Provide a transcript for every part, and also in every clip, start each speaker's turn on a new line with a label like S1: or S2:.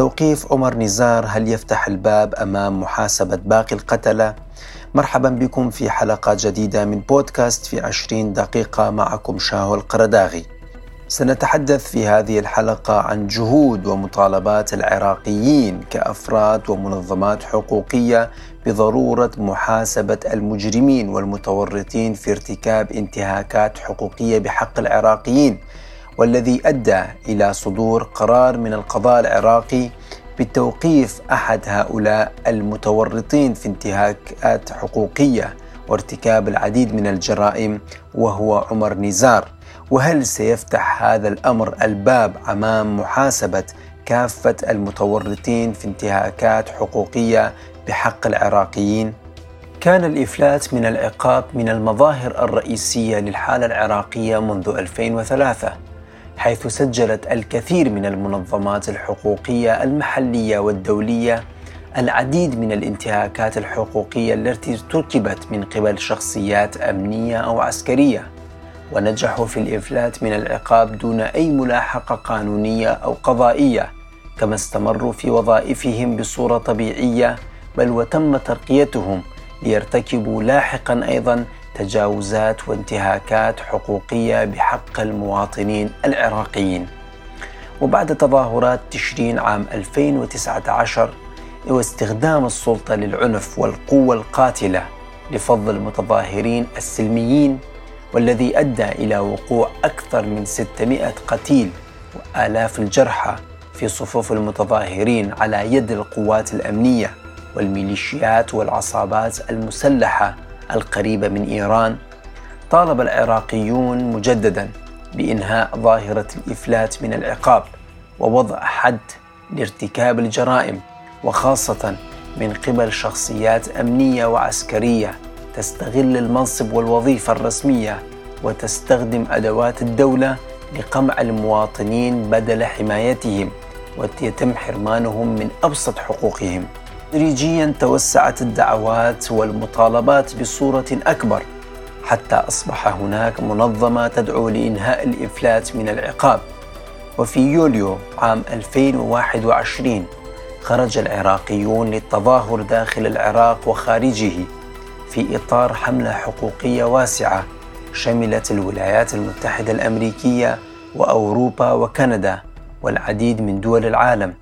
S1: توقيف عمر نزار هل يفتح الباب أمام محاسبة باقي القتلة؟ مرحبا بكم في حلقة جديدة من بودكاست في 20 دقيقة معكم شاهو القرداغي. سنتحدث في هذه الحلقة عن جهود ومطالبات العراقيين كأفراد ومنظمات حقوقية بضرورة محاسبة المجرمين والمتورطين في ارتكاب انتهاكات حقوقية بحق العراقيين والذي أدى إلى صدور قرار من القضاء العراقي بتوقيف أحد هؤلاء المتورطين في انتهاكات حقوقية وارتكاب العديد من الجرائم وهو عمر نزار. وهل سيفتح هذا الأمر الباب أمام محاسبة كافة المتورطين في انتهاكات حقوقية بحق العراقيين؟ كان الإفلات من العقاب من المظاهر الرئيسية للحالة العراقية منذ 2003 حيث سجلت الكثير من المنظمات الحقوقية المحلية والدولية العديد من الانتهاكات الحقوقية التي ارتكبت من قبل شخصيات أمنية أو عسكرية. ونجحوا في الإفلات من العقاب دون أي ملاحقة قانونية أو قضائية كما استمروا في وظائفهم بصورة طبيعية بل وتم ترقيتهم ليرتكبوا لاحقا أيضا تجاوزات وانتهاكات حقوقية بحق المواطنين العراقيين. وبعد تظاهرات تشرين عام 2019 واستخدام السلطة للعنف والقوة القاتلة لفض المتظاهرين السلميين والذي أدى إلى وقوع أكثر من 600 قتيل وآلاف الجرحى في صفوف المتظاهرين على يد القوات الأمنية والميليشيات والعصابات المسلحة القريبه من إيران طالب العراقيون مجددا بإنهاء ظاهرة الإفلات من العقاب ووضع حد لارتكاب الجرائم وخاصة من قبل شخصيات أمنية وعسكرية تستغل المنصب والوظيفة الرسمية وتستخدم أدوات الدولة لقمع المواطنين بدل حمايتهم ويتم حرمانهم من أبسط حقوقهم. تدريجيا توسعت الدعوات والمطالبات بصورة أكبر حتى أصبح هناك منظمة تدعو لإنهاء الإفلات من العقاب. وفي يوليو عام 2021 خرج العراقيون للتظاهر داخل العراق وخارجه في إطار حملة حقوقية واسعة شملت الولايات المتحدة الأمريكية وأوروبا وكندا والعديد من دول العالم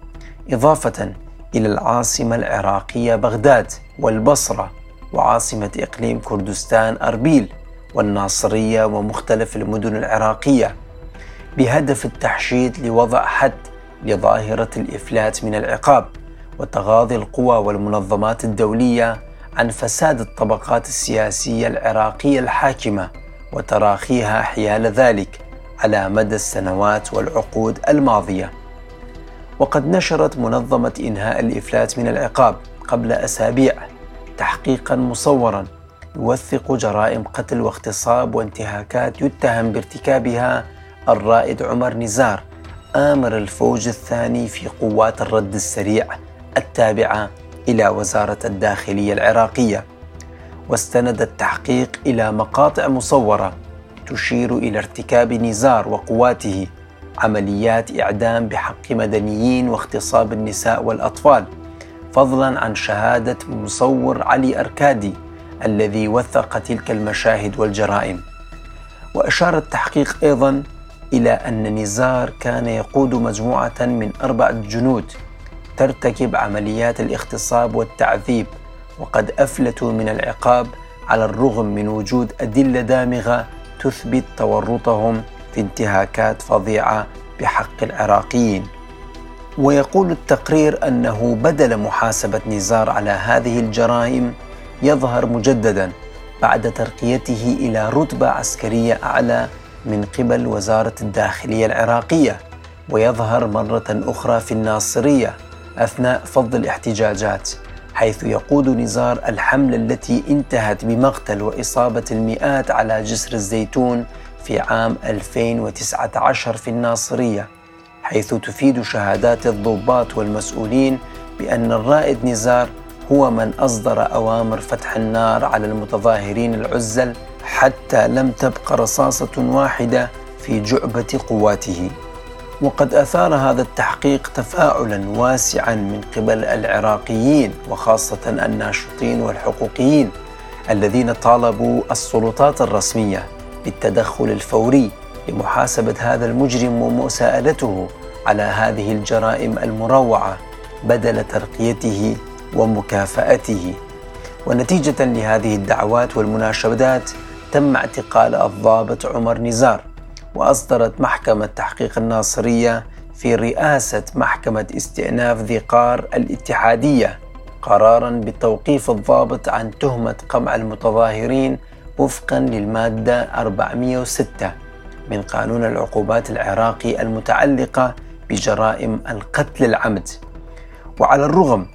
S1: إضافة إلى العاصمة العراقية بغداد والبصرة وعاصمة إقليم كردستان أربيل والناصرية ومختلف المدن العراقية بهدف التحشيد لوضع حد لظاهرة الإفلات من العقاب وتغاضي القوى والمنظمات الدولية عن فساد الطبقات السياسية العراقية الحاكمة وتراخيها حيال ذلك على مدى السنوات والعقود الماضية. وقد نشرت منظمة إنهاء الإفلات من العقاب قبل أسابيع تحقيقا مصورا يوثق جرائم قتل واغتصاب وانتهاكات يتهم بارتكابها الرائد عمر نزار آمر الفوج الثاني في قوات الرد السريع التابعة إلى وزارة الداخلية العراقية. واستند التحقيق إلى مقاطع مصورة تشير إلى ارتكاب نزار وقواته عمليات إعدام بحق مدنيين واغتصاب النساء والأطفال فضلا عن شهادة مصور علي أركادي الذي وثق تلك المشاهد والجرائم. وأشار التحقيق أيضا إلى أن نزار كان يقود مجموعة من أربعة جنود ترتكب عمليات الاغتصاب والتعذيب وقد أفلتوا من العقاب على الرغم من وجود أدلة دامغة تثبت تورطهم في انتهاكات فظيعة بحق العراقيين. ويقول التقرير أنه بدل محاسبة نزار على هذه الجرائم يظهر مجددا بعد ترقيته إلى رتبة عسكرية أعلى من قبل وزارة الداخلية العراقية. ويظهر مرة أخرى في الناصرية أثناء فض الاحتجاجات حيث يقود نزار الحملة التي انتهت بمقتل وإصابة المئات على جسر الزيتون في عام 2019 في الناصرية حيث تفيد شهادات الضباط والمسؤولين بأن الرائد نزار هو من أصدر أوامر فتح النار على المتظاهرين العزل حتى لم تبق رصاصة واحدة في جعبة قواته. وقد أثار هذا التحقيق تفاعلا واسعا من قبل العراقيين وخاصة الناشطين والحقوقيين الذين طالبوا السلطات الرسمية. بالتدخل الفوري لمحاسبة هذا المجرم ومساءلته على هذه الجرائم المروعة بدل ترقيته ومكافأته. ونتيجة لهذه الدعوات والمناشدات تم اعتقال الضابط عمر نزار وأصدرت محكمة تحقيق الناصرية في رئاسة محكمة استئناف ذي قار الاتحادية قرارا بتوقيف الضابط عن تهمة قمع المتظاهرين وفقا للمادة 406 من قانون العقوبات العراقي المتعلقة بجرائم القتل العمد. وعلى الرغم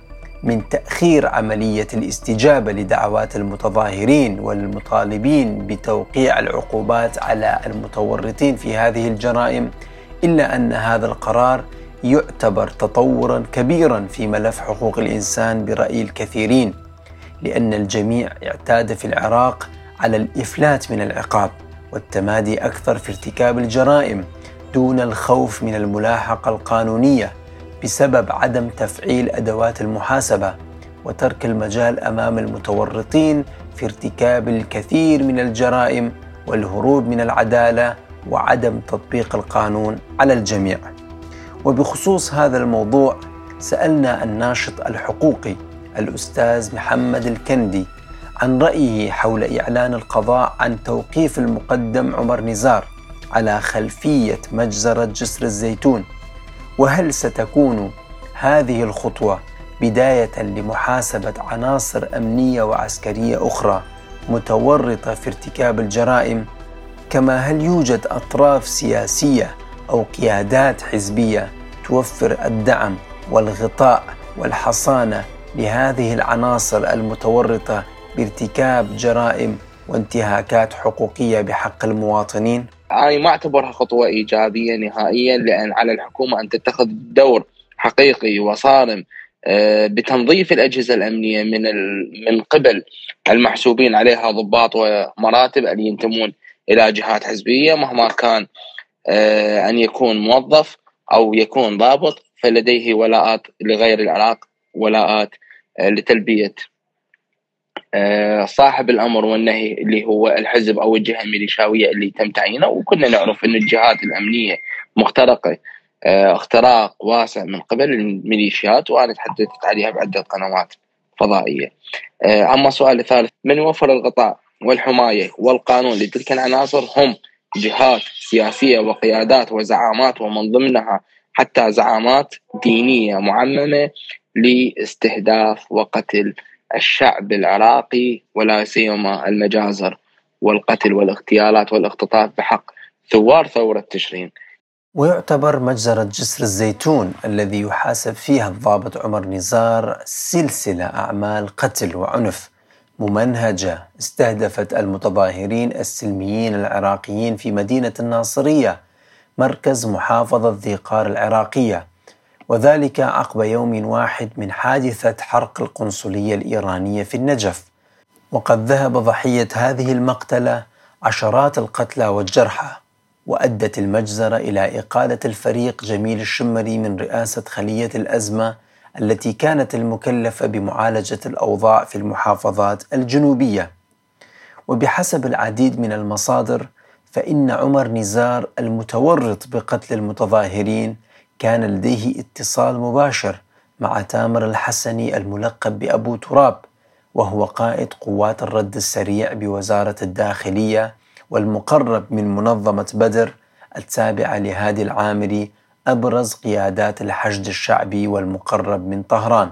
S1: من تأخير عملية الاستجابة لدعوات المتظاهرين والمطالبين بتوقيع العقوبات على المتورطين في هذه الجرائم إلا أن هذا القرار يعتبر تطورا كبيرا في ملف حقوق الإنسان برأي الكثيرين لأن الجميع اعتاد في العراق على الإفلات من العقاب والتمادي أكثر في ارتكاب الجرائم دون الخوف من الملاحقة القانونية بسبب عدم تفعيل أدوات المحاسبة وترك المجال أمام المتورطين في ارتكاب الكثير من الجرائم والهروب من العدالة وعدم تطبيق القانون على الجميع. وبخصوص هذا الموضوع سألنا الناشط الحقوقي الأستاذ محمد الكندي عن رايه حول إعلان القضاء عن توقيف المقدم عمر نزار على خلفية مجزرة جسر الزيتون. وهل ستكون هذه الخطوة بداية لمحاسبة عناصر أمنية وعسكرية أخرى متورطة في ارتكاب الجرائم؟ كما هل يوجد أطراف سياسية أو قيادات حزبية توفر الدعم والغطاء والحصانة لهذه العناصر المتورطة بارتكاب جرائم وانتهاكات حقوقية بحق المواطنين؟
S2: أنا ما أعتبرها خطوة إيجابية نهائيا لأن على الحكومة أن تتخذ دور حقيقي وصارم آه، بتنظيف الأجهزة الأمنية من من قبل المحسوبين عليها ضباط ومراتب اللي ينتمون إلى جهات حزبية مهما كان آه، أن يكون موظف أو يكون ضابط فلديه ولاءات لغير العراق ولاءات آه، لتلبية صاحب الأمر والنهي اللي هو الحزب أو الجهة الميليشياوية اللي تم تعيينه وكلنا نعرف ان الجهات الأمنية مخترقة آه، اختراق واسع من قبل الميليشيات وأنا تحدثت عليها بعدة قنوات فضائية. آه، أما السؤال الثالث من يوفر الغطاء والحماية والقانون لتلك العناصر هم جهات سياسية وقيادات وزعامات ومن ضمنها حتى زعامات دينية معممة لاستهداف وقتل الشعب العراقي ولا سيما المجازر والقتل والاغتيالات والاختطاف بحق ثوار ثورة تشرين.
S1: ويعتبر مجزرة جسر الزيتون الذي يحاسب فيها الضابط عمر نزار سلسلة أعمال قتل وعنف. ممنهجة استهدفت المتظاهرين السلميين العراقيين في مدينة الناصرية مركز محافظة ذي قار العراقية. وذلك عقب يوم واحد من حادثة حرق القنصلية الإيرانية في النجف. وقد ذهب ضحية هذه المقتلة عشرات القتلى والجرحى وأدت المجزرة إلى إقالة الفريق جميل الشمري من رئاسة خلية الأزمة التي كانت المكلفة بمعالجة الأوضاع في المحافظات الجنوبية. وبحسب العديد من المصادر فإن عمر نزار المتورط بقتل المتظاهرين كان لديه اتصال مباشر مع تامر الحسني الملقب بأبو تراب وهو قائد قوات الرد السريع بوزارة الداخلية والمقرب من منظمة بدر التابعة لهادي العامري أبرز قيادات الحشد الشعبي والمقرب من طهران.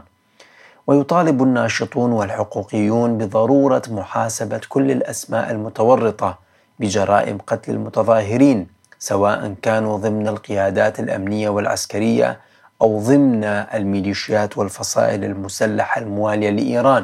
S1: ويطالب الناشطون والحقوقيون بضرورة محاسبة كل الأسماء المتورطة بجرائم قتل المتظاهرين سواء كانوا ضمن القيادات الأمنية والعسكرية أو ضمن الميليشيات والفصائل المسلحة الموالية لإيران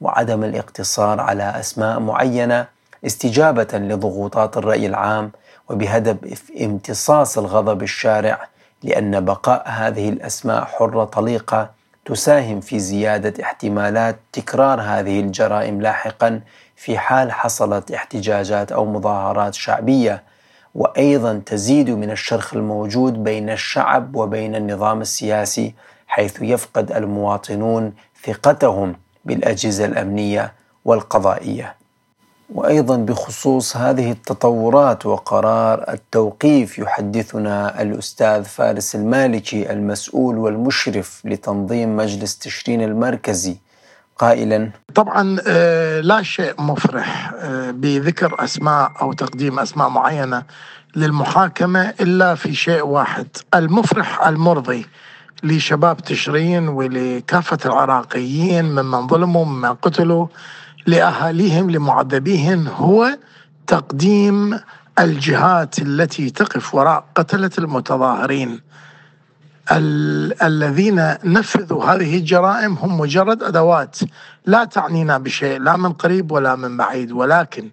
S1: وعدم الاقتصار على أسماء معينة استجابة لضغوطات الرأي العام وبهدف امتصاص الغضب الشارع لأن بقاء هذه الأسماء حرة طليقة تساهم في زيادة احتمالات تكرار هذه الجرائم لاحقا في حال حصلت احتجاجات أو مظاهرات شعبية. وأيضا تزيد من الشرخ الموجود بين الشعب وبين النظام السياسي حيث يفقد المواطنون ثقتهم بالأجهزة الأمنية والقضائية. وأيضا بخصوص هذه التطورات وقرار التوقيف يحدثنا الأستاذ فارس المالكي المسؤول والمشرف لتنظيم مجلس تشرين المركزي قائلا.
S3: طبعا آه، لا شيء مفرح آه، بذكر أسماء أو تقديم أسماء معينة للمحاكمة إلا في شيء واحد المفرح المرضي لشباب تشرين ولكافة العراقيين ممن ظلموا ممن قتلوا لأهاليهم لمعذبيهم هو تقديم الجهات التي تقف وراء قتلة المتظاهرين. ال- الذين نفذوا هذه الجرائم هم مجرد أدوات. لا تعنينا بشيء لا من قريب ولا من بعيد. ولكن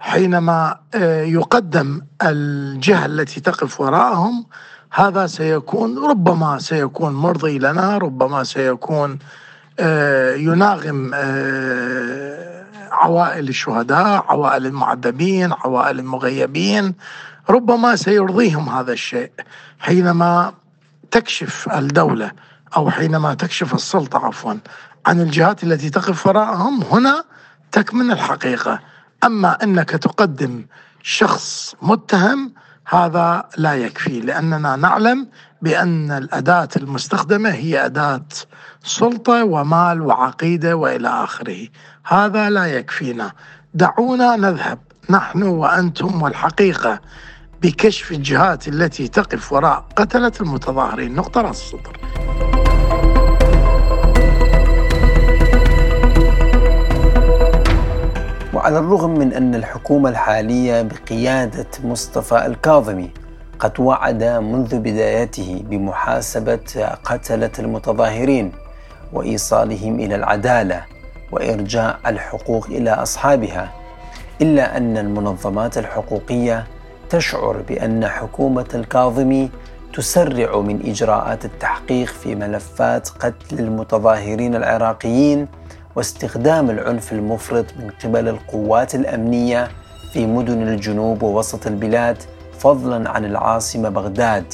S3: حينما آه، يقدم الجهة التي تقف وراءهم هذا سيكون ربما سيكون مرضي لنا ربما سيكون آه، يناغم آه، عوائل الشهداء عوائل المعذبين عوائل المغيبين. ربما سيرضيهم هذا الشيء. حينما تكشف الدولة أو حينما تكشف السلطة عفوا عن الجهات التي تقف وراءهم هنا تكمن الحقيقة. أما أنك تقدم شخص متهم هذا لا يكفي لأننا نعلم بأن الأداة المستخدمة هي أداة سلطة ومال وعقيدة وإلى آخره. هذا لا يكفينا. دعونا نذهب نحن وأنتم والحقيقة. بكشف الجهات التي تقف وراء قتلة المتظاهرين. نقطة راس السطر.
S1: وعلى الرغم من أن الحكومة الحالية بقيادة مصطفى الكاظمي قد وعد منذ بدايته بمحاسبة قتلة المتظاهرين وإيصالهم إلى العدالة وإرجاع الحقوق إلى أصحابها إلا أن المنظمات الحقوقية تشعر بأن حكومة الكاظمي تسرع من إجراءات التحقيق في ملفات قتل المتظاهرين العراقيين واستخدام العنف المفرط من قبل القوات الأمنية في مدن الجنوب ووسط البلاد فضلا عن العاصمة بغداد.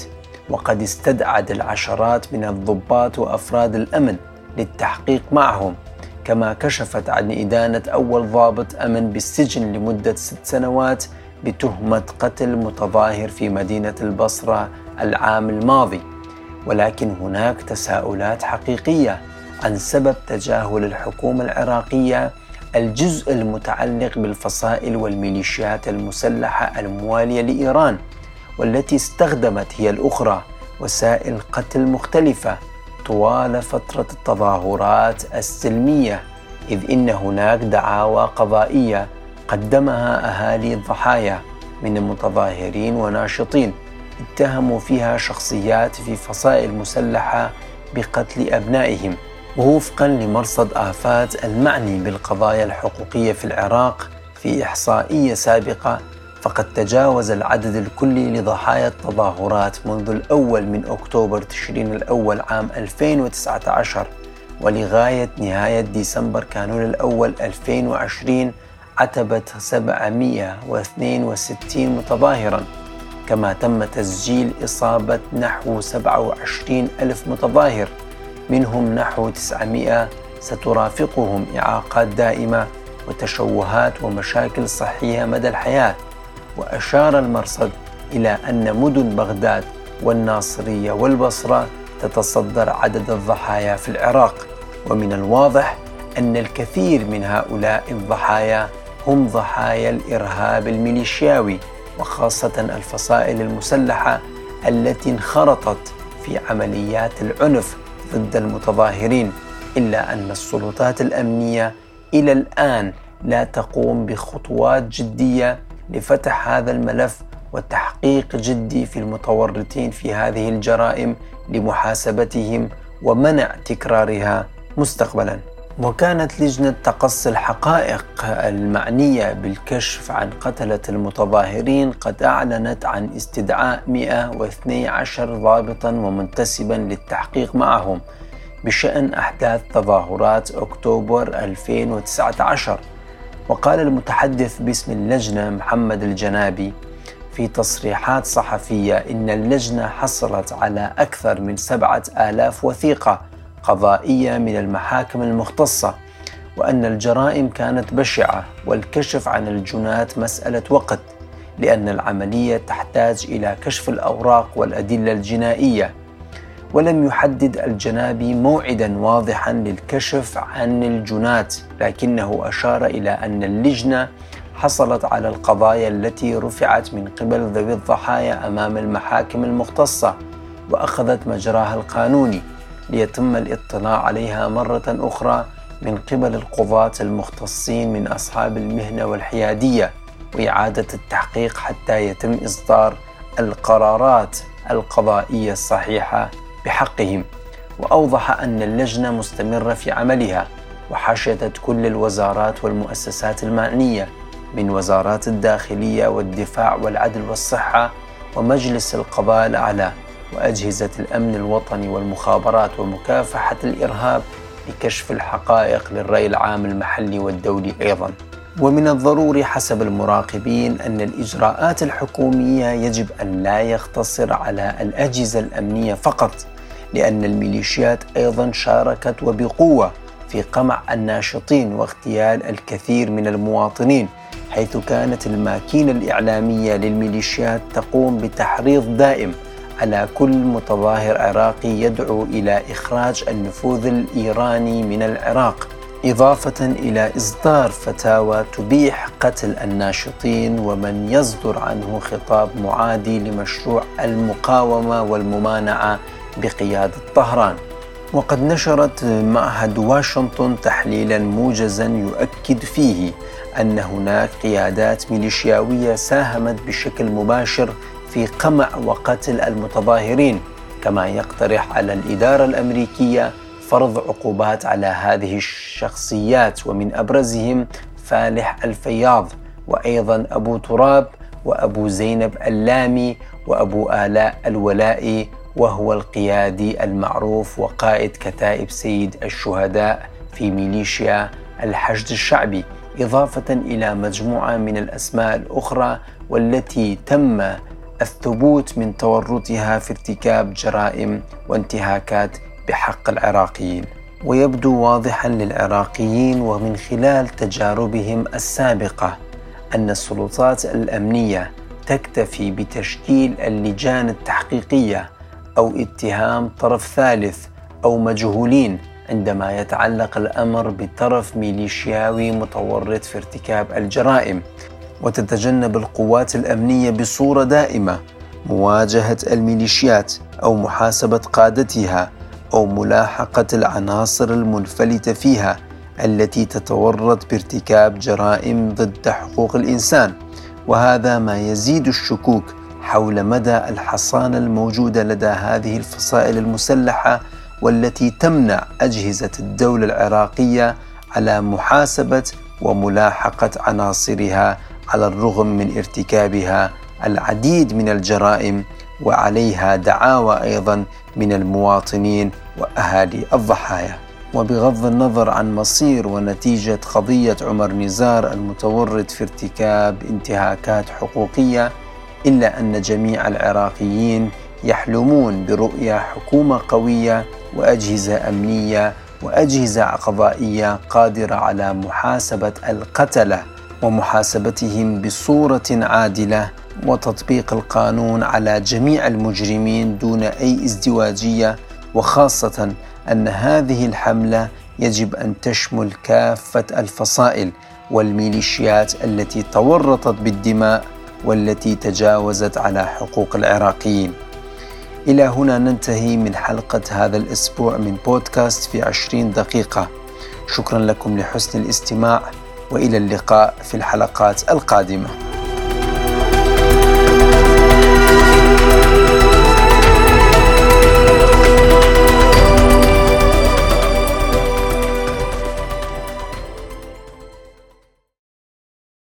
S1: وقد استدعت العشرات من الضباط وأفراد الأمن للتحقيق معهم كما كشفت عن إدانة أول ضابط أمن بالسجن لمدة ست سنوات بتهمة قتل متظاهر في مدينة البصرة العام الماضي. ولكن هناك تساؤلات حقيقية عن سبب تجاهل الحكومة العراقية الجزء المتعلق بالفصائل والميليشيات المسلحة الموالية لإيران والتي استخدمت هي الأخرى وسائل قتل مختلفة طوال فترة التظاهرات السلمية إذ إن هناك دعاوى قضائية قدمها أهالي الضحايا من المتظاهرين وناشطين. اتهموا فيها شخصيات في فصائل مسلحة بقتل أبنائهم ووفقا لمرصد آفات المعني بالقضايا الحقوقية في العراق في إحصائية سابقة. فقد تجاوز العدد الكلي لضحايا التظاهرات منذ الأول من أكتوبر تشرين الأول عام 2019 ولغاية نهاية ديسمبر كانون الأول 2020 عتبت 762 متظاهرا كما تم تسجيل إصابة نحو 27 ألف متظاهر منهم نحو 900 سترافقهم إعاقات دائمة وتشوهات ومشاكل صحية مدى الحياة. وأشار المرصد إلى أن مدن بغداد والناصرية والبصرة تتصدر عدد الضحايا في العراق. ومن الواضح أن الكثير من هؤلاء الضحايا هم ضحايا الإرهاب الميليشياوي وخاصة الفصائل المسلحة التي انخرطت في عمليات العنف ضد المتظاهرين. إلا أن السلطات الأمنية إلى الآن لا تقوم بخطوات جدية لفتح هذا الملف وتحقيق جدي في المتورطين في هذه الجرائم لمحاسبتهم ومنع تكرارها مستقبلا. وكانت لجنة تقصي الحقائق المعنية بالكشف عن قتلة المتظاهرين قد أعلنت عن استدعاء 112 ضابطا ومنتسبا للتحقيق معهم بشأن أحداث تظاهرات أكتوبر 2019 وقال المتحدث باسم اللجنة محمد الجنابي في تصريحات صحفية إن اللجنة حصلت على أكثر من سبعة آلاف وثيقة قضائية من المحاكم المختصة وأن الجرائم كانت بشعة والكشف عن الجنات مسألة وقت لأن العملية تحتاج إلى كشف الأوراق والأدلة الجنائية. ولم يحدد الجنابي موعدا واضحا للكشف عن الجنات لكنه أشار إلى أن اللجنة حصلت على القضايا التي رفعت من قبل ذوي الضحايا أمام المحاكم المختصة وأخذت مجراها القانوني. ليتم الاطلاع عليها مرة أخرى من قبل القضاة المختصين من أصحاب المهنة والحيادية وإعادة التحقيق حتى يتم إصدار القرارات القضائية الصحيحة بحقهم. وأوضح أن اللجنة مستمرة في عملها وحشدت كل الوزارات والمؤسسات المعنية من وزارات الداخلية والدفاع والعدل والصحة ومجلس القضاء الأعلى. وأجهزة الأمن الوطني والمخابرات ومكافحة الإرهاب لكشف الحقائق للرأي العام المحلي والدولي أيضا. ومن الضروري حسب المراقبين أن الإجراءات الحكومية يجب أن لا يقتصر على الأجهزة الأمنية فقط لأن الميليشيات أيضا شاركت وبقوة في قمع الناشطين واغتيال الكثير من المواطنين حيث كانت الماكينة الإعلامية للميليشيات تقوم بتحريض دائم. على كل متظاهر عراقي يدعو إلى إخراج النفوذ الإيراني من العراق إضافة إلى إصدار فتاوى تبيح قتل الناشطين ومن يصدر عنه خطاب معادي لمشروع المقاومة والممانعة بقيادة طهران. وقد نشرت معهد واشنطن تحليلا موجزا يؤكد فيه أن هناك قيادات ميليشياوية ساهمت بشكل مباشر في قمع وقتل المتظاهرين كما يقترح على الإدارة الأمريكية فرض عقوبات على هذه الشخصيات ومن أبرزهم فالح الفياض وأيضا أبو تراب وأبو زينب اللامي وأبو آلاء الولائي وهو القيادي المعروف وقائد كتائب سيد الشهداء في ميليشيا الحشد الشعبي إضافة إلى مجموعة من الأسماء الأخرى والتي تم الثبوت من تورطها في ارتكاب جرائم وانتهاكات بحق العراقيين ويبدو واضحا للعراقيين ومن خلال تجاربهم السابقة أن السلطات الأمنية تكتفي بتشكيل اللجان التحقيقية أو اتهام طرف ثالث أو مجهولين عندما يتعلق الأمر بطرف ميليشياوي متورط في ارتكاب الجرائم. وتتجنب القوات الأمنية بصورة دائمة مواجهة الميليشيات أو محاسبة قادتها أو ملاحقة العناصر المنفلتة فيها التي تتورط بارتكاب جرائم ضد حقوق الإنسان. وهذا ما يزيد الشكوك حول مدى الحصانه الموجوده لدى هذه الفصائل المسلحة والتي تمنع أجهزة الدولة العراقية على محاسبة وملاحقة عناصرها على الرغم من ارتكابها العديد من الجرائم وعليها دعاوى أيضا من المواطنين وأهالي الضحايا. وبغض النظر عن مصير ونتيجة قضية عمر نزار المتورط في ارتكاب انتهاكات حقوقية إلا أن جميع العراقيين يحلمون برؤية حكومة قوية وأجهزة أمنية وأجهزة قضائية قادرة على محاسبة القتلة ومحاسبتهم بصورة عادلة وتطبيق القانون على جميع المجرمين دون أي ازدواجية وخاصة أن هذه الحملة يجب أن تشمل كافة الفصائل والميليشيات التي تورطت بالدماء والتي تجاوزت على حقوق العراقيين. إلى هنا ننتهي من حلقة هذا الأسبوع من بودكاست في عشرين دقيقة. شكرا لكم لحسن الاستماع. وإلى اللقاء في الحلقات القادمة.